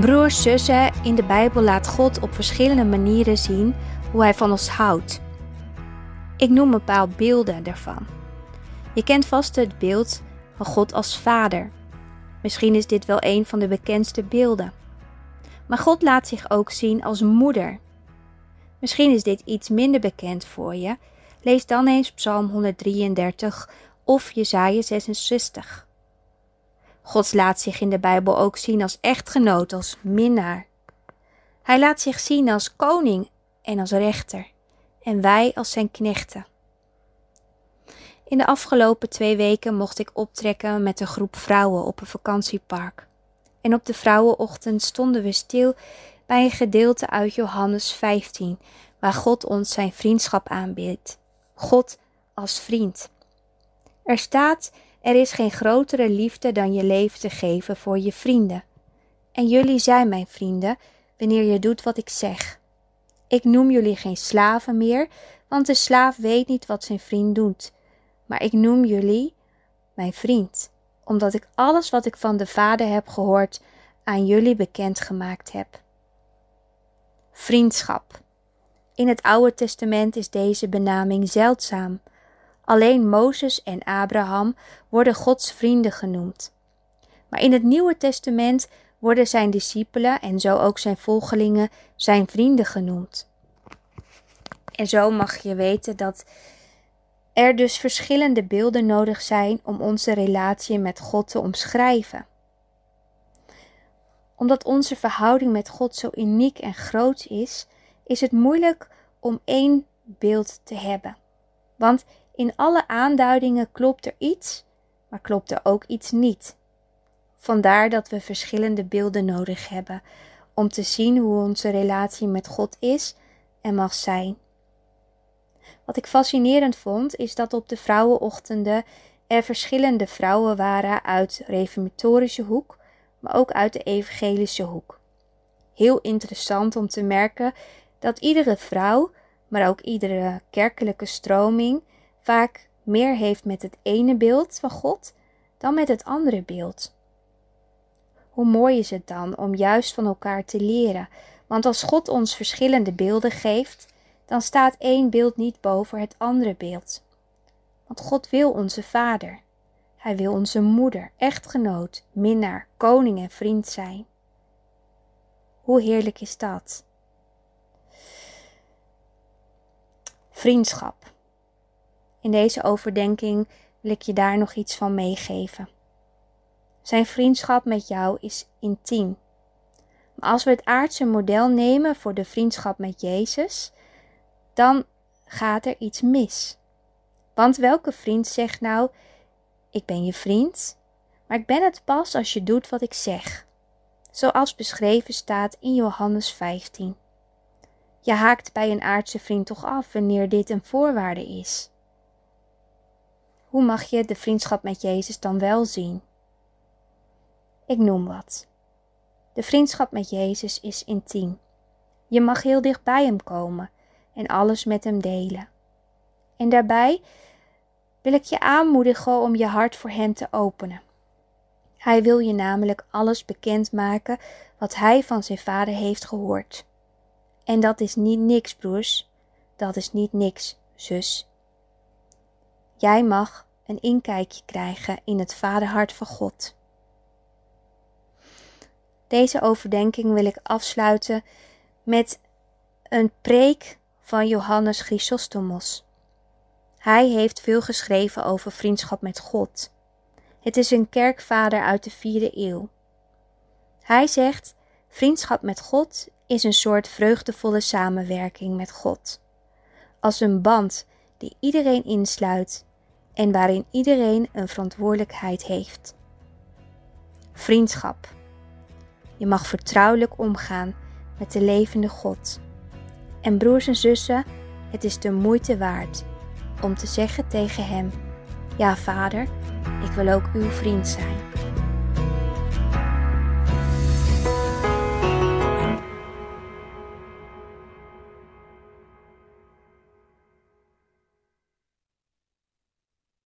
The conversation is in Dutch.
Broers, zussen, in de Bijbel laat God op verschillende manieren zien hoe Hij van ons houdt. Ik noem een paar beelden daarvan. Je kent vast het beeld van God als Vader. Misschien is dit wel een van de bekendste beelden. Maar God laat zich ook zien als Moeder. Misschien is dit iets minder bekend voor je. Lees dan eens Psalm 133 of Jesaja 66. God laat zich in de Bijbel ook zien als echtgenoot, als minnaar. Hij laat zich zien als koning en als rechter, en wij als zijn knechten. In de afgelopen twee weken mocht ik optrekken met een groep vrouwen op een vakantiepark. En op de vrouwenochtend stonden we stil bij een gedeelte uit Johannes 15, waar God ons zijn vriendschap aanbiedt. God als vriend. Er staat er is geen grotere liefde dan je leven te geven voor je vrienden. En jullie zijn mijn vrienden wanneer je doet wat ik zeg. Ik noem jullie geen slaven meer, want de slaaf weet niet wat zijn vriend doet. Maar ik noem jullie mijn vriend, omdat ik alles wat ik van de Vader heb gehoord aan jullie bekendgemaakt heb. Vriendschap. In het Oude Testament is deze benaming zeldzaam. Alleen Mozes en Abraham worden Gods vrienden genoemd. Maar in het Nieuwe Testament worden zijn discipelen en zo ook zijn volgelingen zijn vrienden genoemd. En zo mag je weten dat er dus verschillende beelden nodig zijn om onze relatie met God te omschrijven. Omdat onze verhouding met God zo uniek en groot is, is het moeilijk om één beeld te hebben. Want in alle aanduidingen klopt er iets, maar klopt er ook iets niet. Vandaar dat we verschillende beelden nodig hebben om te zien hoe onze relatie met God is en mag zijn. Wat ik fascinerend vond, is dat op de vrouwenochtenden er verschillende vrouwen waren uit reformatorische hoek, maar ook uit de evangelische hoek. Heel interessant om te merken dat iedere vrouw, maar ook iedere kerkelijke stroming vaak meer heeft met het ene beeld van God dan met het andere beeld. Hoe mooi is het dan om juist van elkaar te leren, want als God ons verschillende beelden geeft, dan staat één beeld niet boven het andere beeld. Want God wil onze Vader. Hij wil onze moeder, echtgenoot, minnaar, koning en vriend zijn. Hoe heerlijk is dat? Vriendschap. In deze overdenking wil ik je daar nog iets van meegeven. Zijn vriendschap met jou is intiem. Maar als we het aardse model nemen voor de vriendschap met Jezus, dan gaat er iets mis. Want welke vriend zegt nou: Ik ben je vriend, maar ik ben het pas als je doet wat ik zeg? Zoals beschreven staat in Johannes 15. Je haakt bij een aardse vriend toch af wanneer dit een voorwaarde is. Hoe mag je de vriendschap met Jezus dan wel zien? Ik noem wat. De vriendschap met Jezus is intiem. Je mag heel dicht bij Hem komen en alles met Hem delen. En daarbij wil ik je aanmoedigen om je hart voor Hem te openen. Hij wil je namelijk alles bekendmaken wat Hij van zijn Vader heeft gehoord. En dat is niet niks, broers. Dat is niet niks, zus. Jij mag een inkijkje krijgen in het vaderhart van God. Deze overdenking wil ik afsluiten met een preek van Johannes Chrysostomos. Hij heeft veel geschreven over vriendschap met God. Het is een kerkvader uit de vierde eeuw. Hij zegt: Vriendschap met God is een soort vreugdevolle samenwerking met God. Als een band die iedereen insluit en waarin iedereen een verantwoordelijkheid heeft. Vriendschap. Je mag vertrouwelijk omgaan met de levende God. En broers en zussen, het is de moeite waard om te zeggen tegen Hem: Ja, Vader, ik wil ook uw vriend zijn.